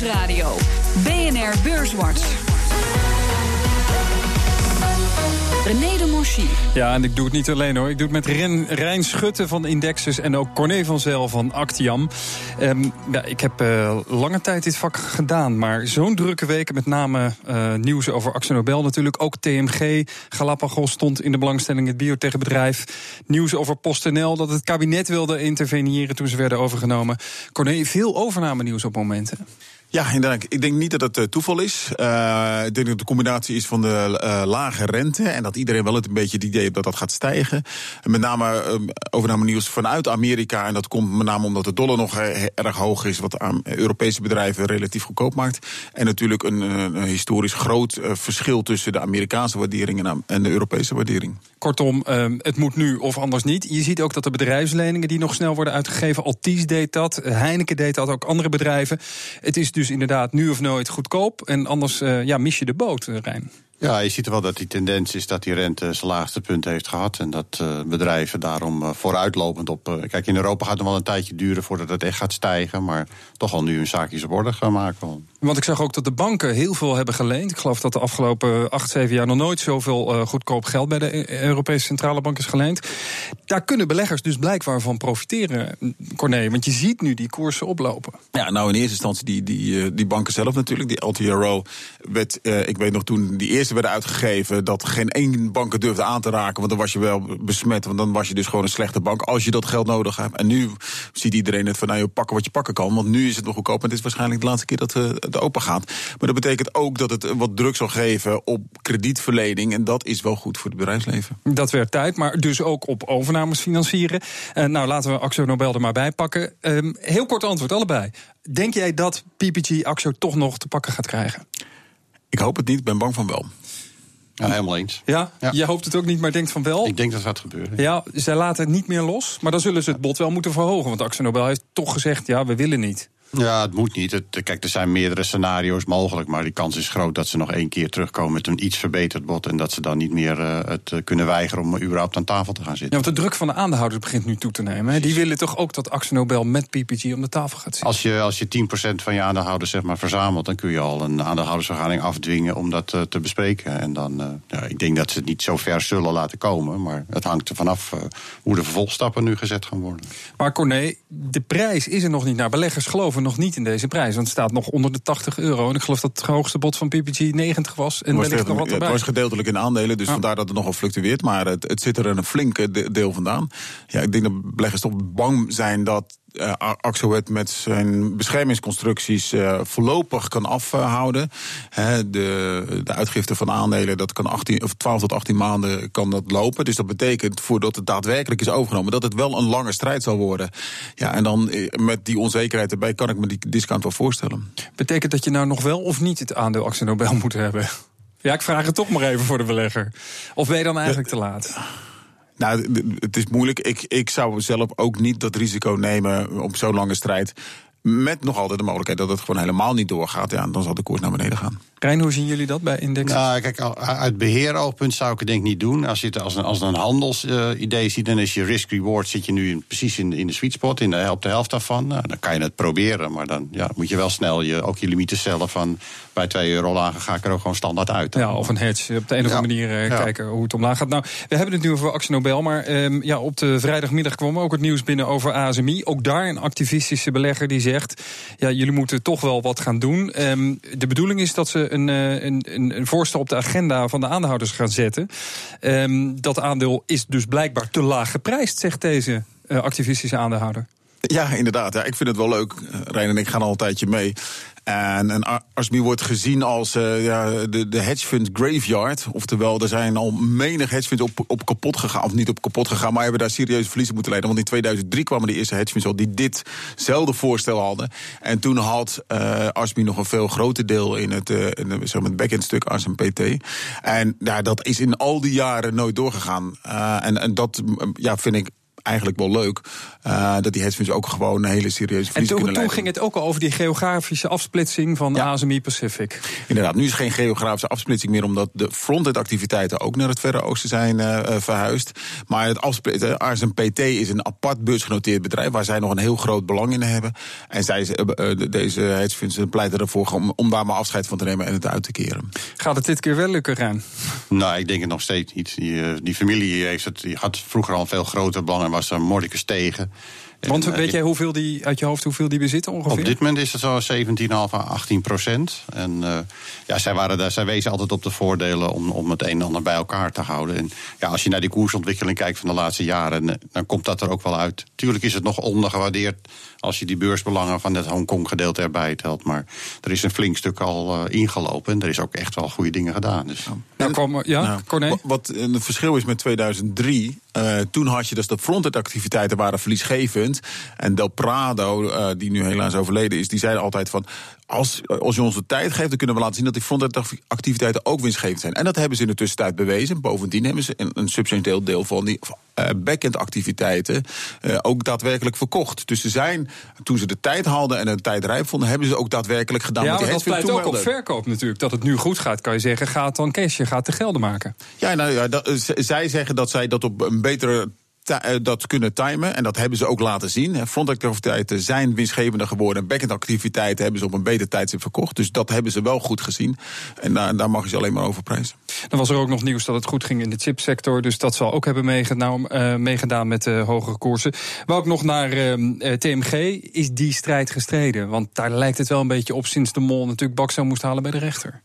Nieuwsradio. BNR Beurswatch. René de Monchy. Ja, en ik doe het niet alleen hoor. Ik doe het met Ren, Rijn Schutte van Indexus en ook Corné van Zel van Actiam. Ehm, ja, ik heb uh, lange tijd dit vak gedaan, maar zo'n drukke weken, met name uh, nieuws over Axonobel natuurlijk. Ook TMG, Galapagos stond in de belangstelling, het biotechbedrijf. Nieuws over PostNL, dat het kabinet wilde interveneren toen ze werden overgenomen. Corné, veel overname nieuws op momenten. Ja, inderdaad. Ik denk niet dat het uh, toeval is. Uh, ik denk dat het de combinatie is van de uh, lage rente. En dat iedereen wel het een beetje het idee heeft dat dat gaat stijgen. En met name overname nieuws vanuit Amerika. En dat komt met name omdat de dollar nog erg hoog is. Wat aan Europese bedrijven relatief goedkoop maakt. En natuurlijk een, een historisch groot verschil tussen de Amerikaanse waardering en de Europese waardering. Kortom, ehm, het moet nu of anders niet. Je ziet ook dat de bedrijfsleningen die nog snel worden uitgegeven. Altis deed dat, Heineken deed dat, ook andere bedrijven. Het is dus inderdaad nu of nooit goedkoop. En anders uh, ja, mis je de boot, eh, Rijn. Ja, je ziet wel dat die tendens is dat die rente zijn laagste punt heeft gehad. En dat uh, bedrijven daarom vooruitlopend op. Kijk, in Europa gaat het nog wel een tijdje duren voordat het echt gaat stijgen. Maar toch al nu een zaakjes op orde gaan maken. Want ik zag ook dat de banken heel veel hebben geleend. Ik geloof dat de afgelopen acht, zeven jaar nog nooit zoveel goedkoop geld bij de Europese Centrale Bank is geleend. Daar kunnen beleggers dus blijkbaar van profiteren, Corné. Want je ziet nu die koersen oplopen. Ja, nou in eerste instantie die, die, die banken zelf natuurlijk. Die LTRO werd, ik weet nog toen die eerste werden uitgegeven dat geen één bank durfde aan te raken. Want dan was je wel besmet. Want dan was je dus gewoon een slechte bank als je dat geld nodig hebt. En nu ziet iedereen het van nou, je pakken wat je pakken kan. Want nu is het nog goedkoop. En het is waarschijnlijk de laatste keer dat het open gaat. Maar dat betekent ook dat het wat druk zal geven op kredietverlening. En dat is wel goed voor het bedrijfsleven. Dat werd tijd, maar dus ook op overnames financieren. Uh, nou, laten we Axo Nobel er maar bij pakken. Uh, heel kort antwoord, allebei. Denk jij dat PPG Axo toch nog te pakken gaat krijgen? Ik hoop het niet, ik ben bang van wel. Ja, helemaal eens. Ja? ja? Je hoopt het ook niet, maar denkt van wel? Ik denk dat dat gaat gebeuren. Ja, zij laten het niet meer los. Maar dan zullen ze het bod wel moeten verhogen. Want Axel Nobel heeft toch gezegd, ja, we willen niet. Ja, het moet niet. Het, kijk, er zijn meerdere scenario's mogelijk. Maar die kans is groot dat ze nog één keer terugkomen met een iets verbeterd bod. En dat ze dan niet meer uh, het kunnen weigeren om überhaupt aan tafel te gaan zitten. Ja, want de druk van de aandeelhouders begint nu toe te nemen. Hè? Die willen toch ook dat Axel Nobel met PPG om de tafel gaat zitten. Als je, als je 10% van je aandeelhouders zeg maar, verzamelt, dan kun je al een aandeelhoudersvergadering afdwingen om dat uh, te bespreken. En dan, ja, ik denk dat ze het niet zo ver zullen laten komen. Maar het hangt er vanaf hoe de vervolgstappen nu gezet gaan worden. Maar Corné, de prijs is er nog niet naar. Beleggers geloven nog niet in deze prijs. Want het staat nog onder de 80 euro. En ik geloof dat het hoogste bod van PPG 90 was. En was nog wat erbij. Het was gedeeltelijk in aandelen, dus vandaar dat het nogal fluctueert. Maar het, het zit er een flinke deel vandaan. Ja, ik denk dat beleggers toch bang zijn dat uh, Axowet met zijn beschermingsconstructies uh, voorlopig kan afhouden. He, de, de uitgifte van aandelen, dat kan 18, of 12 tot 18 maanden kan dat lopen. Dus dat betekent, voordat het daadwerkelijk is overgenomen, dat het wel een lange strijd zal worden. Ja, en dan eh, met die onzekerheid erbij kan ik me die discount wel voorstellen. Betekent dat je nou nog wel of niet het aandeel Axel Nobel moet hebben? Ja, ik vraag het toch maar even voor de belegger. Of ben je dan eigenlijk te laat? Nou, het is moeilijk. Ik, ik zou zelf ook niet dat risico nemen op zo'n lange strijd. Met nog altijd de mogelijkheid dat het gewoon helemaal niet doorgaat. Ja, dan zal de koers naar beneden gaan. Rijn, hoe zien jullie dat bij Index? Nou, kijk, uit beheeroogpunt zou ik het denk ik niet doen. Als je het als een, als een handelsidee uh, ziet, dan is je risk-reward zit je nu in, precies in, in de sweet spot, in de, op de helft daarvan. Nou, dan kan je het proberen, maar dan ja, moet je wel snel je, ook je limieten stellen van bij 2 euro lager ga ik er ook gewoon standaard uit. Ja, of een hedge. Op de een of andere manier uh, kijken hoe het omlaag gaat. Nou, we hebben het nu over Axel Nobel, maar um, ja, op de vrijdagmiddag kwam ook het nieuws binnen over ASMI. Ook daar een activistische belegger die zegt, ja, jullie moeten toch wel wat gaan doen. Um, de bedoeling is dat ze een, uh, een, een, een, voorstel op de agenda van de aandeelhouders gaan zetten. Um, dat aandeel is dus blijkbaar te laag geprijsd, zegt deze uh, activistische aandeelhouder. Ja, inderdaad. Ja, ik vind het wel leuk. Rijn en ik gaan al een tijdje mee. En, en wordt gezien als uh, ja, de, de hedge fund graveyard. Oftewel, er zijn al menig hedge funds op, op kapot gegaan. Of niet op kapot gegaan, maar hebben daar serieuze verliezen moeten leiden. Want in 2003 kwamen de eerste hedge funds al die ditzelfde voorstel hadden. En toen had uh, nog een veel groter deel in het, uh, in backend stuk ASMPT. En ja, dat is in al die jaren nooit doorgegaan. en, en dat ja, vind ik eigenlijk wel leuk. Uh, dat die hedge ook gewoon een hele serieuze En toen, toen ging het ook al over die geografische afsplitsing van ja. ASMI Pacific. Inderdaad, nu is geen geografische afsplitsing meer, omdat de frontend activiteiten ook naar het Verre Oosten zijn uh, verhuisd. Maar het afsplitsen, ASMPT is een apart beursgenoteerd bedrijf waar zij nog een heel groot belang in hebben. En zij, uh, deze hedgefunds pleiten ervoor om, om daar maar afscheid van te nemen en het uit te keren. Gaat het dit keer wel lukken, Rijn? Nou, ik denk het nog steeds niet. Die, die familie heeft het, die had vroeger al een veel groter belang was er mordicus tegen. Want en, weet jij hoeveel die uit je hoofd hoeveel die bezitten ongeveer? Op dit moment is het zo 17,5 à 18 procent. En uh, ja, zij, waren daar, zij wezen altijd op de voordelen om, om het een en ander bij elkaar te houden. En ja, als je naar die koersontwikkeling kijkt van de laatste jaren, dan komt dat er ook wel uit. Tuurlijk is het nog ondergewaardeerd als je die beursbelangen van het Hongkong-gedeelte erbij telt. Maar er is een flink stuk al uh, ingelopen en er is ook echt wel goede dingen gedaan. Dus. Ja, nou, kom, ja nou, Corné? Wat het verschil is met 2003, uh, toen had je dus dat frontend activiteiten waren verliesgevend. En Del Prado, uh, die nu helaas overleden is, die zei altijd van als, als je ons de tijd geeft, dan kunnen we laten zien dat die frontend activiteiten ook winstgevend zijn. En dat hebben ze in de tussentijd bewezen. Bovendien hebben ze een, een substantieel deel van die uh, backend activiteiten uh, ook daadwerkelijk verkocht. Dus ze zijn, toen ze de tijd hadden en de tijd rijp vonden, hebben ze ook daadwerkelijk gedaan. Ja, dat pleit ook op verkoop natuurlijk. Dat het nu goed gaat, kan je zeggen, gaat dan cash, je gaat de gelden maken. Ja, nou ja, dat, zij zeggen dat zij dat op een betere dat kunnen timen. En dat hebben ze ook laten zien. Frontactiviteiten zijn winstgevender geworden. En backend activiteiten hebben ze op een beter tijdstip verkocht. Dus dat hebben ze wel goed gezien. En daar, daar mag je ze alleen maar over prijzen. Dan was er ook nog nieuws dat het goed ging in de chipsector. Dus dat zal ook hebben meegedaan, uh, meegedaan met de hogere koersen. Maar ook nog naar uh, TMG. Is die strijd gestreden? Want daar lijkt het wel een beetje op sinds de mol natuurlijk Baksel moest halen bij de rechter.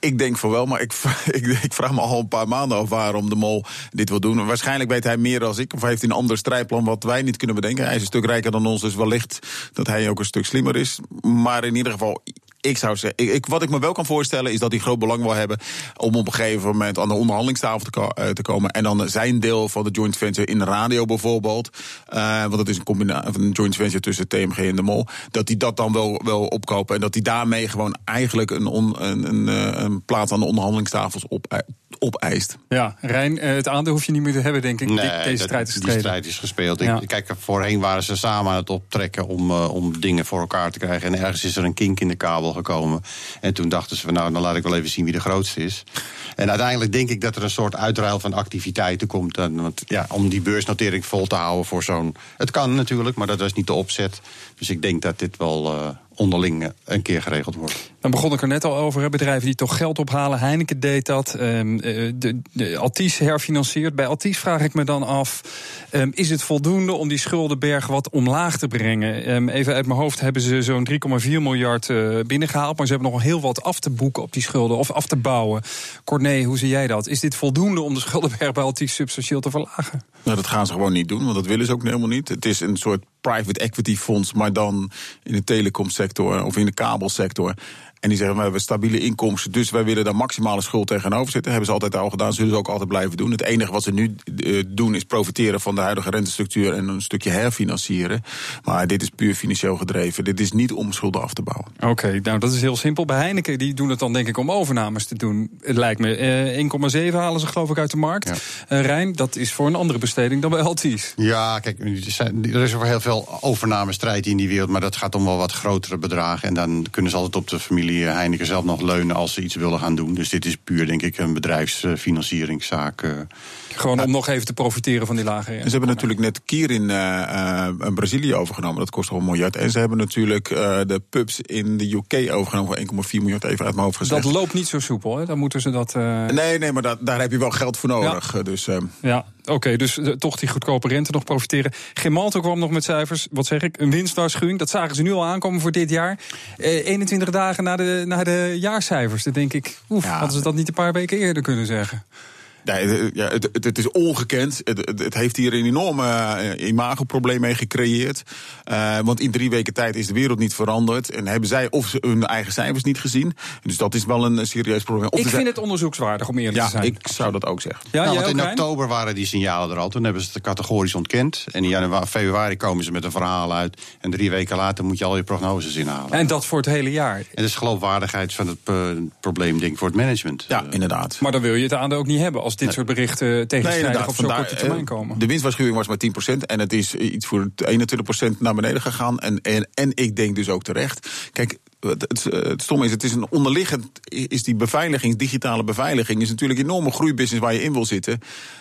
Ik denk voor wel, maar ik, ik, ik, vraag me al een paar maanden af waarom de mol dit wil doen. Waarschijnlijk weet hij meer dan ik, of heeft hij een ander strijdplan wat wij niet kunnen bedenken. Hij is een stuk rijker dan ons, dus wellicht dat hij ook een stuk slimmer is. Maar in ieder geval, ik zou zeggen, ik, wat ik me wel kan voorstellen is dat hij groot belang wil hebben om op een gegeven moment aan de onderhandelingstafel te, uh, te komen. En dan zijn deel van de joint venture in de radio bijvoorbeeld. Uh, want dat is een combinatie van een joint venture tussen TMG en de Mol. Dat hij dat dan wel, wel opkopen. En dat hij daarmee gewoon eigenlijk een, on, een, een, eh, een, plaats aan de onderhandelingstafels op, opeist. Ja, Rijn, het aandeel hoef je niet meer te hebben, denk ik. Nee, deze strijd is Die strijd is gespeeld. Ja. Ik, kijk, voorheen waren ze samen aan het optrekken om, uh, om dingen voor elkaar te krijgen. En ergens is er een kink in de kabel gekomen. En toen dachten ze van nou, dan laat ik wel even zien wie de grootste is. En uiteindelijk denk ik dat er een soort uitruil van activiteiten komt. En, want, ja, om die beursnotering vol te houden voor zo'n. Het kan natuurlijk, maar dat was niet de opzet. Dus ik denk dat dit wel. Uh, onderling een keer geregeld wordt. Dan begon ik er net al over. Bedrijven die toch geld ophalen. Heineken deed dat. Um, de, de Altis herfinanciert. Bij Altis vraag ik me dan af. Um, is het voldoende om die schuldenberg wat omlaag te brengen? Um, even uit mijn hoofd hebben ze zo'n 3,4 miljard uh, binnengehaald. Maar ze hebben nog heel wat af te boeken op die schulden. Of af te bouwen. Corné, hoe zie jij dat? Is dit voldoende om de schuldenberg bij Altis substantieel te verlagen? Nou, dat gaan ze gewoon niet doen. Want dat willen ze ook helemaal niet. Het is een soort private equity fonds, maar dan in de telecomsector of in de kabelsector. En die zeggen, we hebben stabiele inkomsten, dus wij willen daar maximale schuld tegenover zitten. Hebben ze altijd al gedaan, zullen ze ook altijd blijven doen. Het enige wat ze nu uh, doen is profiteren van de huidige rentestructuur en een stukje herfinancieren. Maar dit is puur financieel gedreven. Dit is niet om schulden af te bouwen. Oké, okay, nou dat is heel simpel. Bij Heineken die doen het dan denk ik om overnames te doen. Het lijkt me uh, 1,7 halen ze geloof ik uit de markt. Ja. Uh, Rijn, dat is voor een andere besteding dan bij Altis. Ja, kijk, er is over heel veel overnamestrijd in die wereld, maar dat gaat om wel wat grotere bedragen. En dan kunnen ze altijd op de familie Heineken zelf nog leunen als ze iets willen gaan doen. Dus dit is puur, denk ik, een bedrijfsfinancieringszaak. Eh. Gewoon om nog even te profiteren van die lage. Ze hebben natuurlijk net Kier in uh, Brazilië overgenomen. Dat kost al een miljard. En ze hebben natuurlijk uh, de pubs in de UK overgenomen voor 1,4 miljard. Even uit mijn hoofd gezegd. Dat loopt niet zo soepel, hè? Dan moeten ze dat. Nee, nee, maar dat, daar heb je wel geld voor nodig. Ja. Dus, ja, oké. Okay, dus toch die goedkope rente nog profiteren. Gemalto kwam nog met cijfers. Wat zeg ik? Een winstwaarschuwing. Dat zagen ze nu al aankomen voor dit jaar. 21 dagen na de, na de jaarcijfers. Dan denk ik, oef, ja. hadden ze dat niet een paar weken eerder kunnen zeggen. Nee, ja, het, het, het, is ongekend. Het, het, heeft hier een enorme uh, imagoprobleem mee gecreëerd. Uh, want in drie weken tijd is de wereld niet veranderd. En hebben zij of ze hun eigen cijfers niet gezien. Dus dat is wel een serieus probleem. Of ik vind het onderzoekswaardig om eerlijk ja, te zijn. ik zou dat ook zeggen. Ja, nou, want in oktober waren die signalen er al. Toen hebben ze het categorisch ontkend. En in januari, februari komen ze met een verhaal uit. En drie weken later moet je al je prognoses inhalen. En dat voor het hele jaar. En dat is geloofwaardigheid van het probleem, denk ik, voor het management. Ja, inderdaad. Maar dan wil je het aandeel ook niet hebben als dit soort berichten tegenstrijdig op zo'n korte termijn komen. De winstwaarschuwing was maar 10% en het is iets voor 21% naar beneden gegaan. En, en, en ik denk dus ook terecht. Kijk, het, het, stomme is, het is een onderliggend, is die beveiliging, digitale beveiliging, is natuurlijk een enorme groeibusiness waar je in wil zitten.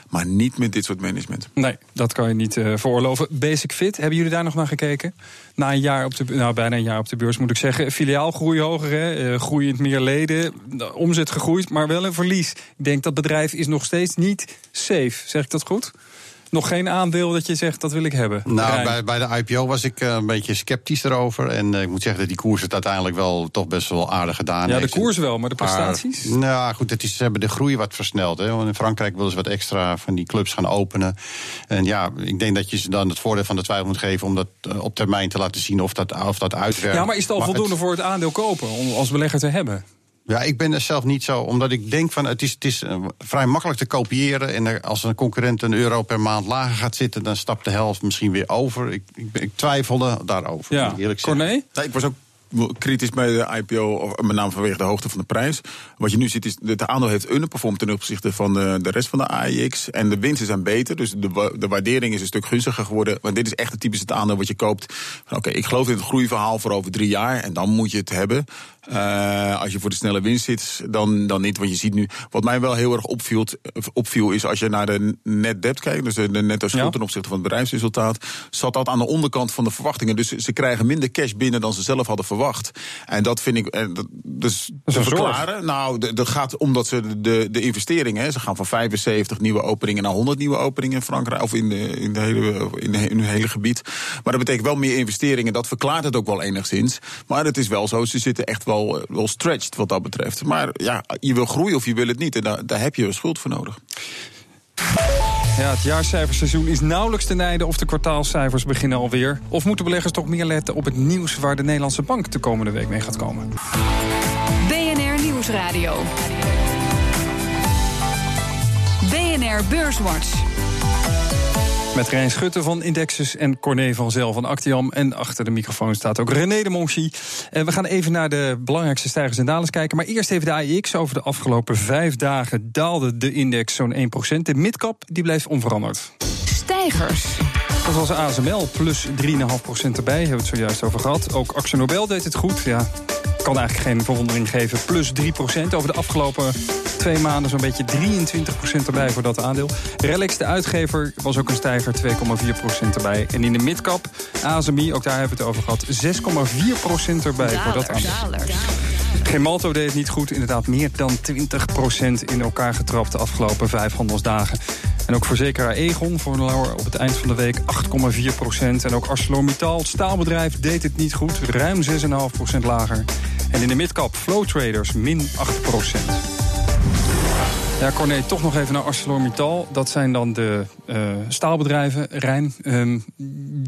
Maar niet met dit soort management. Nee, dat kan je niet uh, veroorloven. Basic Fit, hebben jullie daar nog naar gekeken? Na een jaar op de, nou, bijna een jaar op de beurs moet ik zeggen. Filiaal groei hoger, hè? Uh, groeiend meer leden. De omzet gegroeid, maar wel een verlies. Ik denk dat bedrijf is nog steeds niet safe. Zeg ik dat goed? Nog geen aandeel dat je zegt dat wil ik hebben? Nou, bij, bij, de IPO was ik uh, een beetje sceptisch erover. En uh, ik moet zeggen dat die koers het uiteindelijk wel toch best wel aardig gedaan ja, heeft. Ja, de koers wel, maar de prestaties? Maar, nou goed, het is, ze hebben de groei wat versneld. Hè. Want in Frankrijk willen ze wat extra van die clubs gaan openen. En ja, ik denk dat je ze dan het voordeel van de twijfel moet geven... om dat uh, op termijn te laten zien of dat, of dat uitwerkt. Ja, maar is het al maar voldoende het... voor het aandeel kopen om als belegger te hebben? Ja, ik ben er zelf niet zo, omdat ik denk van het is, het is vrij makkelijk te kopiëren. En er, als een concurrent een euro per maand lager gaat zitten, dan stapt de helft misschien weer over. Ik, ik, ik twijfelde daarover. Ja, eerlijk Corné? Nee, ik was ook kritisch bij de IPO, met name vanwege de hoogte van de prijs. Wat je nu ziet is, het aandeel heeft underperformed ten opzichte van de, de rest van de AIX. En de winsten zijn beter, dus de, de waardering is een stuk gunstiger geworden. Want dit is echt het typische het aandeel wat je koopt. Oké, ik geloof in het groeiverhaal voor over drie jaar en dan moet je het hebben. Uh, als je voor de snelle winst zit, dan, dan niet. Want je ziet nu, wat mij wel heel erg opviel, opviel is als je naar de net debt kijkt, dus de netto schuld ja. ten opzichte van het bedrijfsresultaat, zat dat aan de onderkant van de verwachtingen. Dus ze krijgen minder cash binnen dan ze zelf hadden verwacht. En dat vind ik, dus dat te verklaren. Nou, dat gaat omdat ze de, de investeringen, ze gaan van 75 nieuwe openingen naar 100 nieuwe openingen in Frankrijk, of in, de, in, de hele, in, de, in hun hele gebied. Maar dat betekent wel meer investeringen, dat verklaart het ook wel enigszins. Maar het is wel zo, ze zitten echt wel wel, wel stretched wat dat betreft. Maar ja, je wil groeien of je wil het niet. En daar, daar heb je een schuld voor nodig. Ja, het jaarcijferseizoen is nauwelijks te nijden of de kwartaalcijfers beginnen alweer. Of moeten beleggers toch meer letten op het nieuws waar de Nederlandse bank de komende week mee gaat komen? BNR Nieuwsradio. BNR Beurswatch. Met Rijn Schutte van Indexus en Corné van Zel van Actiam. En achter de microfoon staat ook René de Monchy. En we gaan even naar de belangrijkste stijgers en dalers kijken. Maar eerst even de AIX. Over de afgelopen vijf dagen daalde de index zo'n 1%. De midcap die bleef onveranderd. Stijgers. Dat was ASML, plus 3,5% erbij, hebben we het zojuist over gehad. Ook Axel Nobel deed het goed, ja, kan eigenlijk geen verwondering geven. Plus 3% over de afgelopen twee maanden zo'n beetje 23% erbij voor dat aandeel. Relics, de uitgever, was ook een stijger, 2,4% erbij. En in de midcap, ASMI, ook daar hebben we het over gehad, 6,4% erbij daler, voor dat aandeel. Daler. Gemalto deed het niet goed, inderdaad meer dan 20% in elkaar getrapt de afgelopen vijf handelsdagen. En ook verzekeraar Egon verloor op het eind van de week 8,4% En ook ArcelorMittal, het staalbedrijf, deed het niet goed. Ruim 6,5% lager. En in de midcap Flow Traders min 8% ja, Corné, toch nog even naar ArcelorMittal. Dat zijn dan de uh, staalbedrijven, Rijn. Um,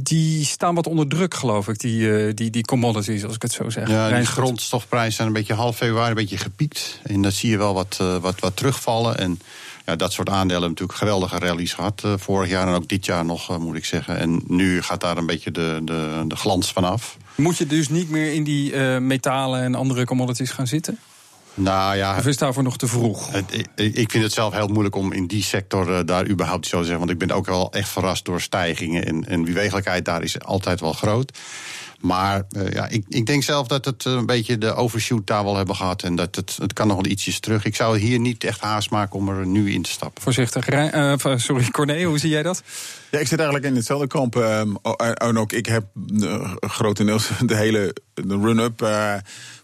die staan wat onder druk, geloof ik, die, uh, die, die commodities, als ik het zo zeg. Ja, de grondstofprijzen zijn een beetje half februari een beetje gepiekt. En dan zie je wel wat, uh, wat, wat terugvallen. En ja, dat soort aandelen hebben natuurlijk geweldige rallies gehad. Vorig jaar en ook dit jaar nog, moet ik zeggen. En nu gaat daar een beetje de, de, de glans vanaf. Moet je dus niet meer in die uh, metalen en andere commodities gaan zitten? Nou ja, of is daarvoor nog te vroeg? Het, ik vind het zelf heel moeilijk om in die sector uh, daar überhaupt zo te zeggen. Want ik ben ook wel echt verrast door stijgingen. En, en bewegelijkheid daar is altijd wel groot. Maar uh, ja, ik, ik denk zelf dat het een beetje de overshoot daar wel hebben gehad. En dat het, het kan nog wel ietsjes terug. Ik zou hier niet echt haast maken om er nu in te stappen. Voorzichtig. Uh, sorry, Corné, hoe zie jij dat? Ja, ik zit eigenlijk in hetzelfde kamp. Um, en ook ik heb uh, grotendeels de hele de run-up...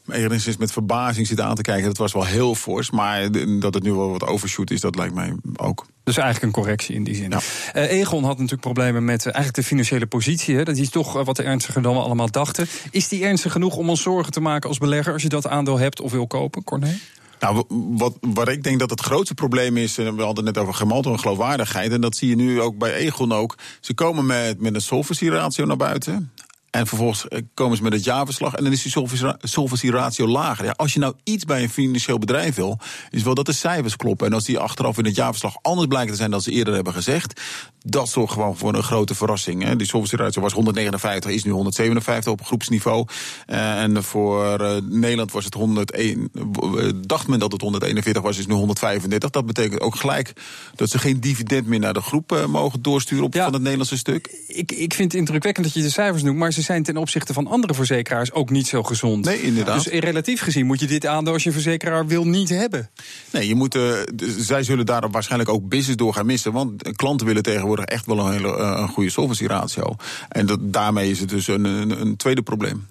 Uh, enigszins met verbazing zitten aan te kijken. Dat was wel heel fors. Maar dat het nu wel wat overshoot is, dat lijkt mij ook. Dus eigenlijk een correctie in die zin. Ja. Uh, Egon had natuurlijk problemen met uh, eigenlijk de financiële positie. Hè. Dat is toch uh, wat ernstiger dan we allemaal dachten. Is die ernstig genoeg om ons zorgen te maken als belegger... als je dat aandeel hebt of wil kopen, Corné? Nou, wat, wat ik denk dat het grootste probleem is, we hadden het net over gemalto en geloofwaardigheid, en dat zie je nu ook bij Egon ook. Ze komen met, met een solvency ratio naar buiten. En vervolgens eh, komen ze met het jaarverslag en dan is die solvency ratio lager. Ja, als je nou iets bij een financieel bedrijf wil, is wel dat de cijfers kloppen. En als die achteraf in het jaarverslag anders blijken te zijn dan ze eerder hebben gezegd, dat zorgt gewoon voor een grote verrassing. Hè. Die solvency ratio was 159, is nu 157 op groepsniveau. Uh, en voor uh, Nederland was het 101, dacht men dat het 141 was, is nu 135. Dat betekent ook gelijk dat ze geen dividend meer naar de groep mogen doorsturen op, ja, van het Nederlandse stuk. Ik, ik vind het indrukwekkend dat je de cijfers noemt, maar ze zijn ten opzichte van andere verzekeraars ook niet zo gezond. Nee, inderdaad. Dus relatief gezien moet je dit aandeel als je een verzekeraar wil niet hebben. Nee, je moet, uh, zij zullen daar waarschijnlijk ook business door gaan missen. Want klanten willen tegenwoordig echt wel een hele een goede solvency ratio. En dat, daarmee is het dus een, een, een tweede probleem.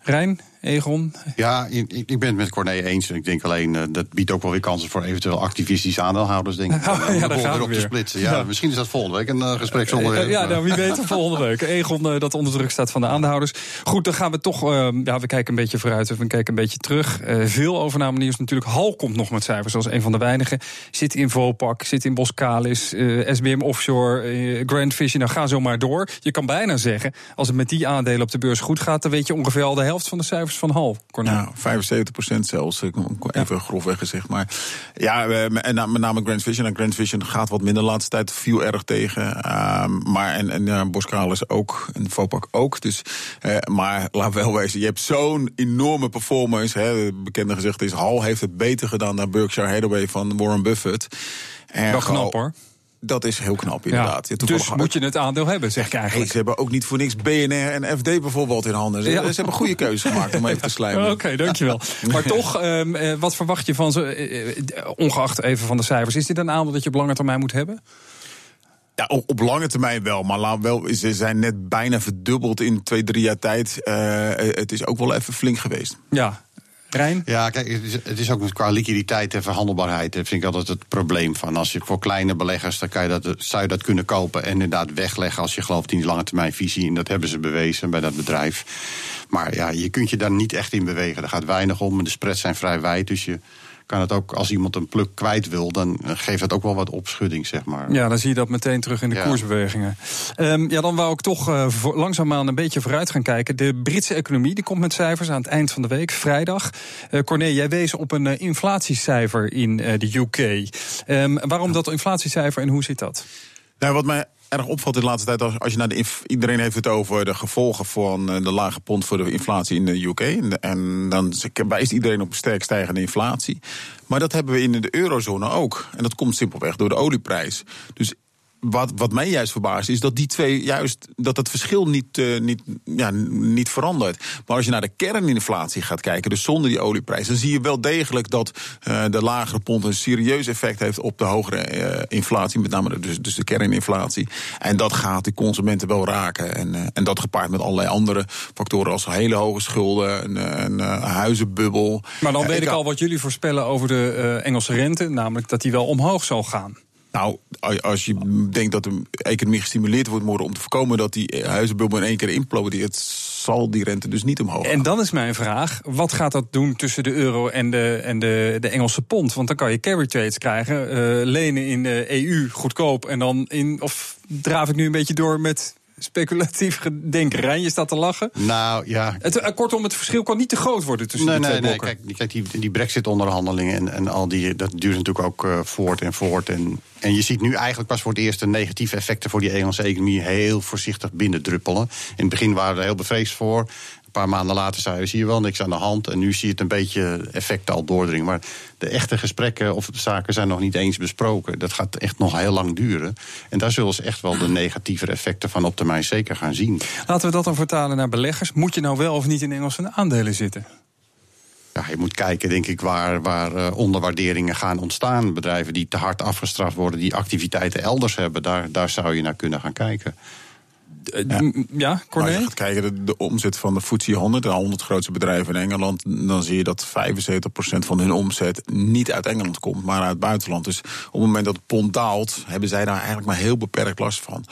Rijn, Egon? Ja, ik, ik ben het met Corné eens. Ik denk alleen, uh, dat biedt ook wel weer kansen voor eventueel activistische aandeelhouders, denk ik. Oh, ja, daar gaan weer op te splitsen. Ja, ja, Misschien is dat volgende week een uh, gesprek zonder... Ja, nou, wie weet volgende week. Egon, dat onder druk staat van de aandeelhouders. Goed, dan gaan we toch... ja, we kijken een beetje vooruit, we kijken een beetje terug. veel overname nieuws natuurlijk. Hal komt nog met cijfers, als een van de weinigen. Zit in Vopak, zit in Boskalis, SBM Offshore, Grand Vision. Nou, ga zo maar door. Je kan bijna zeggen, als het met die aandelen op de beurs goed gaat... dan weet je ongeveer al de helft van de cijfers van Hal. Cornel. Ja, 75 procent zelfs, even ja. grofweg gezegd. Maar ja, en met name Grand Vision. En Grand Vision gaat wat minder de laatste tijd, viel erg tegen. Uh, maar en, en ja, Boskalis ook, en Vopak ook. Dus, uh, maar laat wel wezen, je hebt zo'n enorme performance. Hè, bekende gezegd is, Hal heeft het beter gedaan dan Berkshire Hathaway van Warren Buffett. Wel knap hoor. Dat is heel knap, inderdaad. Ja, dus moet je het aandeel hebben, zeg ik eigenlijk. Hey, ze hebben ook niet voor niks BNR en FD bijvoorbeeld in handen. Ze, ja. ze hebben een goede keuze gemaakt om even te slijmen. Oké, okay, dankjewel. Maar toch, um, wat verwacht je van ze, uh, ongeacht even van de cijfers... is dit een aandeel dat je op lange termijn moet hebben? Ja, op, op, lange termijn wel. Maar laat wel, ze zijn net bijna verdubbeld in twee, drie jaar tijd. Uh, het is ook wel even flink geweest. Ja, Rijn? Ja, kijk, het is, het is, ook qua liquiditeit en verhandelbaarheid. Dat vind ik altijd het probleem van. Als je voor kleine beleggers, dan kan je dat, zou je dat kunnen kopen en inderdaad wegleggen als je gelooft in die lange termijn visie. En dat hebben ze bewezen bij dat bedrijf. Maar ja, je kunt je daar niet echt in bewegen. Er gaat weinig om. De spreads zijn vrij wijd. Dus je kan het ook, als iemand een pluk kwijt wil, dan geeft het ook wel wat opschudding, zeg maar. Ja, dan zie je dat meteen terug in de koersbewegingen. Um, ja, dan wou ik toch uh, langzaamaan een beetje vooruit gaan kijken. De Britse economie die komt met cijfers aan het eind van de week, vrijdag. Uh, Corné, jij wees op een uh, inflatiecijfer in de UK. Um, ehm, waarom dat inflatiecijfer en hoe zit dat? Nou, wat mij erg opvalt in de laatste tijd. Als, als je naar de iedereen heeft het over de gevolgen van eh, de lage pond voor de inflatie in de UK. En, dan wijst iedereen op sterk stijgende inflatie. Maar dat hebben we in de eurozone ook. En dat komt simpelweg door de olieprijs. Dus wat, wat mij juist verbaast is dat die twee juist dat het verschil niet, uh, niet, ja, niet verandert. Maar als je naar de kerninflatie gaat kijken, dus zonder die olieprijs, dan zie je wel degelijk dat uh, de lagere pond een serieus effect heeft op de hogere uh, inflatie, met name dus, dus de kerninflatie. En dat gaat de consumenten wel raken. En, en dat gepaard met allerlei andere factoren als hele hoge schulden, een, een huizenbubbel. Maar dan weet ik al wat jullie voorspellen over de Engelse rente, namelijk dat die wel omhoog zal gaan. Nou, als je denkt dat de economie gestimuleerd wordt worden om te voorkomen dat die huizenbubbel in één keer implodeert, zal die rente dus niet omhoog gaan. En dan is mijn vraag: wat gaat dat doen tussen de euro en de, en de, de Engelse pond? Want dan kan je carry trades krijgen, uh, lenen in de EU goedkoop en dan in. Of draaf ik nu een beetje door met speculatief denken. Rijn, je staat te lachen. Nou ja. Het, eh, kortom, het verschil kan niet te groot worden tussen nee, die twee nee, blokken. Nee, kijk, kijk die, die brexit-onderhandelingen en, en al die, dat duurt natuurlijk ook uh, voort en voort. En, en je ziet nu eigenlijk pas voor het eerst de negatieve effecten voor die Engelse economie heel voorzichtig binnendruppelen. In het begin waren we er heel bevreesd voor. Een paar maanden later zei je, zie je wel niks aan de hand. En nu zie je het een beetje effecten al doordringen. Maar de echte gesprekken of de zaken zijn nog niet eens besproken. Dat gaat echt nog heel lang duren. En daar zullen ze echt wel de negatieve effecten van op termijn zeker gaan zien. Laten we dat dan vertalen naar beleggers. Moet je nou wel of niet in Engelse aandelen zitten? Ja, je moet kijken, denk ik, waar, waar uh, onderwaarderingen gaan ontstaan. Bedrijven die te hard afgestraft worden, die activiteiten elders hebben, daar, daar zou je naar kunnen gaan kijken. Ja, ja Corné? Als je gaat kijken, de, de, omzet van de FTSE 100, de 100 grootste bedrijven in Engeland, dan zie je dat 75% van hun omzet niet uit Engeland komt, maar uit het buitenland. Dus op het moment dat het pond daalt, hebben zij daar eigenlijk maar heel beperkt last van.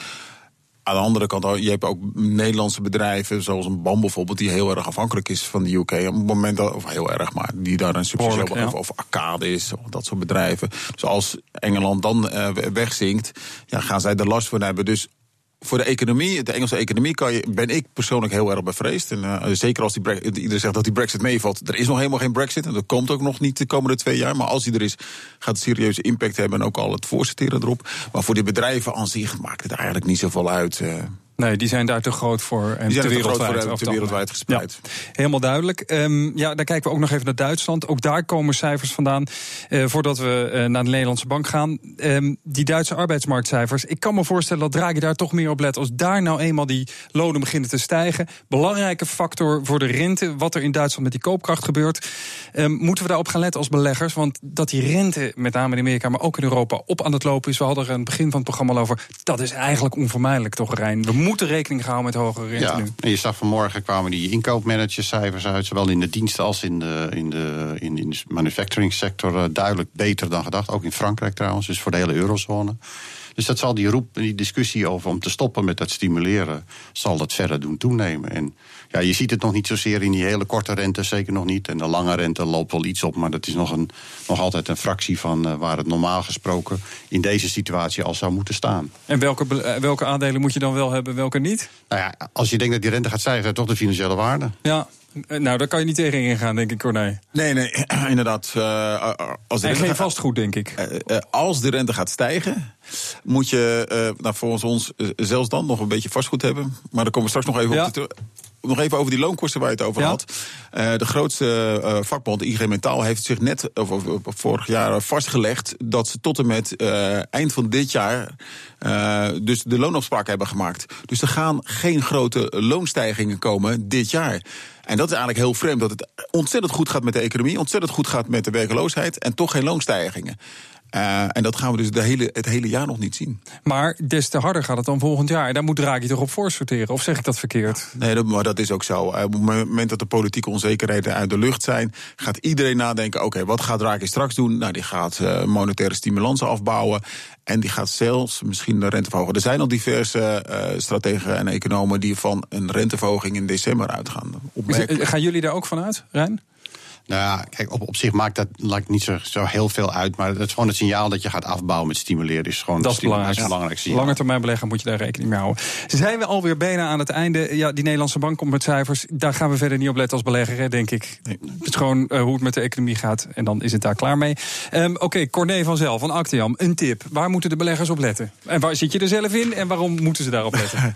Aan de andere kant, je hebt ook Nederlandse bedrijven, zoals een BAM bijvoorbeeld, die heel erg afhankelijk is van de UK. Op het moment dat, of heel erg, maar die daar een subsidie ja. of, Arcade is, of dat soort bedrijven. Dus als Engeland dan uh, wegzinkt, ja, gaan zij er last van hebben. Dus voor de economie, de Engelse economie, kan je, ben ik persoonlijk heel erg bevreesd. En uh, zeker als die iedereen zegt dat die Brexit meevalt. Er is nog helemaal geen Brexit. En dat komt ook nog niet de komende twee jaar. Maar als die er is, gaat het serieuze impact hebben. En ook al het voorsorteren erop. Maar voor die bedrijven aan zich maakt het eigenlijk niet zoveel uit. Uh, Nee, die zijn daar te groot voor. En die zijn te wereldwijd, wereldwijd, voor, te wereldwijd gespreid. Ja, helemaal duidelijk. Um, ja, dan kijken we ook nog even naar Duitsland. Ook daar komen cijfers vandaan. Uh, voordat we uh, naar de Nederlandse bank gaan. Um, die Duitse arbeidsmarktcijfers. Ik kan me voorstellen dat Draghi daar toch meer op let. Als daar nou eenmaal die lonen beginnen te stijgen. Belangrijke factor voor de rente. Wat er in Duitsland met die koopkracht gebeurt. Um, moeten we daarop gaan letten als beleggers? Want dat die rente, met name in Amerika, maar ook in Europa, op aan het lopen is. We hadden er aan het begin van het programma al over. Dat is eigenlijk onvermijdelijk, toch, Rijn? We moeten rekening houden met hogere rente ja, nu. En je zag vanmorgen kwamen die inkoopmanagerscijfers uit, zowel in de diensten als in de, in de, in, in de manufacturing sector, uh, duidelijk beter dan gedacht. Ook in Frankrijk trouwens, dus voor de hele eurozone. Dus dat zal die roep, die discussie over om te stoppen met dat stimuleren, zal dat verder doen toenemen. En ja, je ziet het nog niet zozeer in die hele korte rente, zeker nog niet. En de lange rente loopt wel iets op, maar dat is nog, een, nog altijd een fractie van uh, waar het normaal gesproken in deze situatie al zou moeten staan. En welke, welke aandelen moet je dan wel hebben, welke niet? Nou ja, als je denkt dat die rente gaat stijgen, toch de financiële waarde. Ja, nou, daar kan je niet tegen ingaan, denk ik, Corné. Nee, nee, inderdaad. Uh, als de en geen vastgoed, denk ik. Uh, uh, als de rente gaat stijgen, moet je nou, volgens ons zelfs dan nog een beetje vastgoed hebben. Maar daar komen we straks nog even ja. op terug. Nog even over die loonkosten waar je het over Ja. had. Uh, de grootste uh, vakbond, IG Metaal, heeft zich net of, of, of, vorig jaar vastgelegd dat ze tot en met uh, eind van dit jaar dus de loonafspraken hebben gemaakt. Dus er gaan geen grote loonstijgingen komen dit jaar. En dat is eigenlijk heel vreemd, dat het ontzettend goed gaat met de economie, ontzettend goed gaat met de werkloosheid en toch geen loonstijgingen. Uh, en dat gaan we dus de hele, het hele jaar nog niet zien. Maar des te harder gaat het dan volgend jaar. En daar moet Draghi toch op voorsorteren? Of zeg ik dat verkeerd? Nee, dat, maar dat is ook zo. Uh, op het moment dat de politieke onzekerheden uit de lucht zijn... gaat iedereen nadenken, oké, okay, wat gaat Draghi straks doen? Nou, die gaat uh, monetaire stimulansen afbouwen... En die gaat zelfs misschien de rente verhogen. Er zijn al diverse strategen en economen die van een renteverhoging in december uitgaan. Opmerkelijk. Gaan jullie daar ook van uit, Rijn? Nou ja, kijk, op, op zich maakt dat lijkt niet zo, zo heel veel uit. Maar het is gewoon het signaal dat je gaat afbouwen met stimuleren. Is gewoon dat is belangrijk. Belangrijk. Lange termijn beleggen moet je daar rekening mee houden. Zijn we alweer bijna aan het einde? Ja, die Nederlandse bank komt met cijfers. Daar gaan we verder niet op letten als belegger, hè, denk ik. Nee. Het is gewoon uh, hoe het met de economie gaat. En dan is het daar klaar mee. Um, Oké, okay, Corné van Zel van Actiam. Een tip. Waar moeten de beleggers op letten? En waar zit je er zelf in? En waarom moeten ze daarop letten?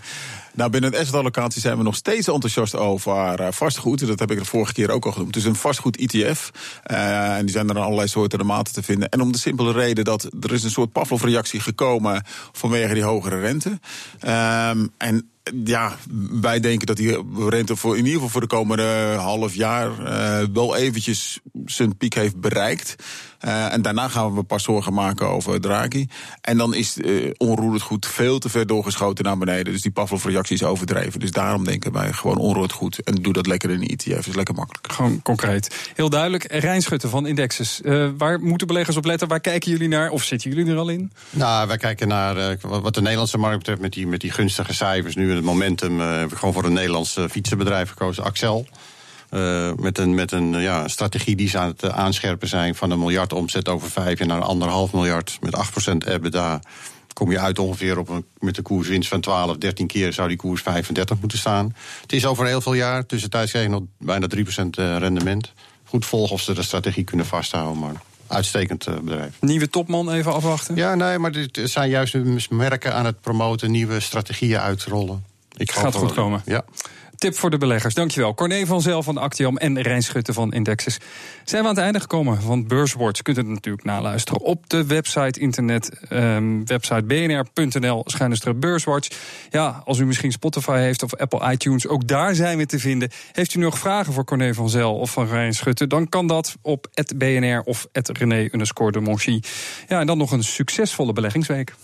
Nou, binnen het asset-allocatie zijn we nog steeds enthousiast over uh, vastgoed. Dat heb ik de vorige keer ook al genoemd. Dus een vastgoed-ETF. Uh, en die zijn er aan allerlei soorten en maten te vinden. En om de simpele reden dat er is een soort Pavlov-reactie gekomen vanwege die hogere rente. Um, en ja, wij denken dat die rente voor in ieder geval voor de komende half jaar uh, wel eventjes zijn piek heeft bereikt. Uh, en daarna gaan we pas zorgen maken over Draghi. En dan is uh, onroerend goed veel te ver doorgeschoten naar beneden. Dus die Pavlov-reactie is overdreven. Dus daarom denken wij gewoon onroerend goed. En doe dat lekker in de ETF. is lekker makkelijk. Gewoon concreet. Heel duidelijk. Rijn Schutte van Indexes. Uh, waar moeten beleggers op letten? Waar kijken jullie naar? Of zitten jullie er al in? Nou, wij kijken naar wat de Nederlandse markt betreft met die, met die gunstige cijfers. Nu het momentum hebben we gewoon voor een Nederlands fietsenbedrijf gekozen, Axel. Uh, met een, met een ja, strategie die ze aan het aanscherpen zijn van een miljard omzet over vijf jaar naar anderhalf miljard met 8% EBITDA. Kom je uit ongeveer op een, met een koerswinst van 12, 13 keer zou die koers 35 moeten staan. Het is over heel veel jaar. Tussentijds krijg je nog bijna 3% rendement. Goed volgen of ze de strategie kunnen vasthouden. Maar uitstekend uh, bedrijf. Nieuwe topman even afwachten? Ja, nee, maar dit zijn juist merken aan het promoten, nieuwe strategieën uitrollen. Ik Gaat goed komen. Ja. Tip voor de beleggers. Dankjewel. Corné van Zel van Actiam en Rijn Schutte van Indexes. Zijn we aan het einde gekomen van Beurswatch. Kunt het natuurlijk naluisteren op de website, internet, um, website bnr.nl, schuine beurswatch. Ja, als u misschien Spotify heeft of Apple iTunes, ook daar zijn we te vinden. Heeft u nog vragen voor Corné van Zel of van Rijn Schutte, dan kan dat op @bnr of @rené_de Monchy. Ja, en dan nog een succesvolle beleggingsweek.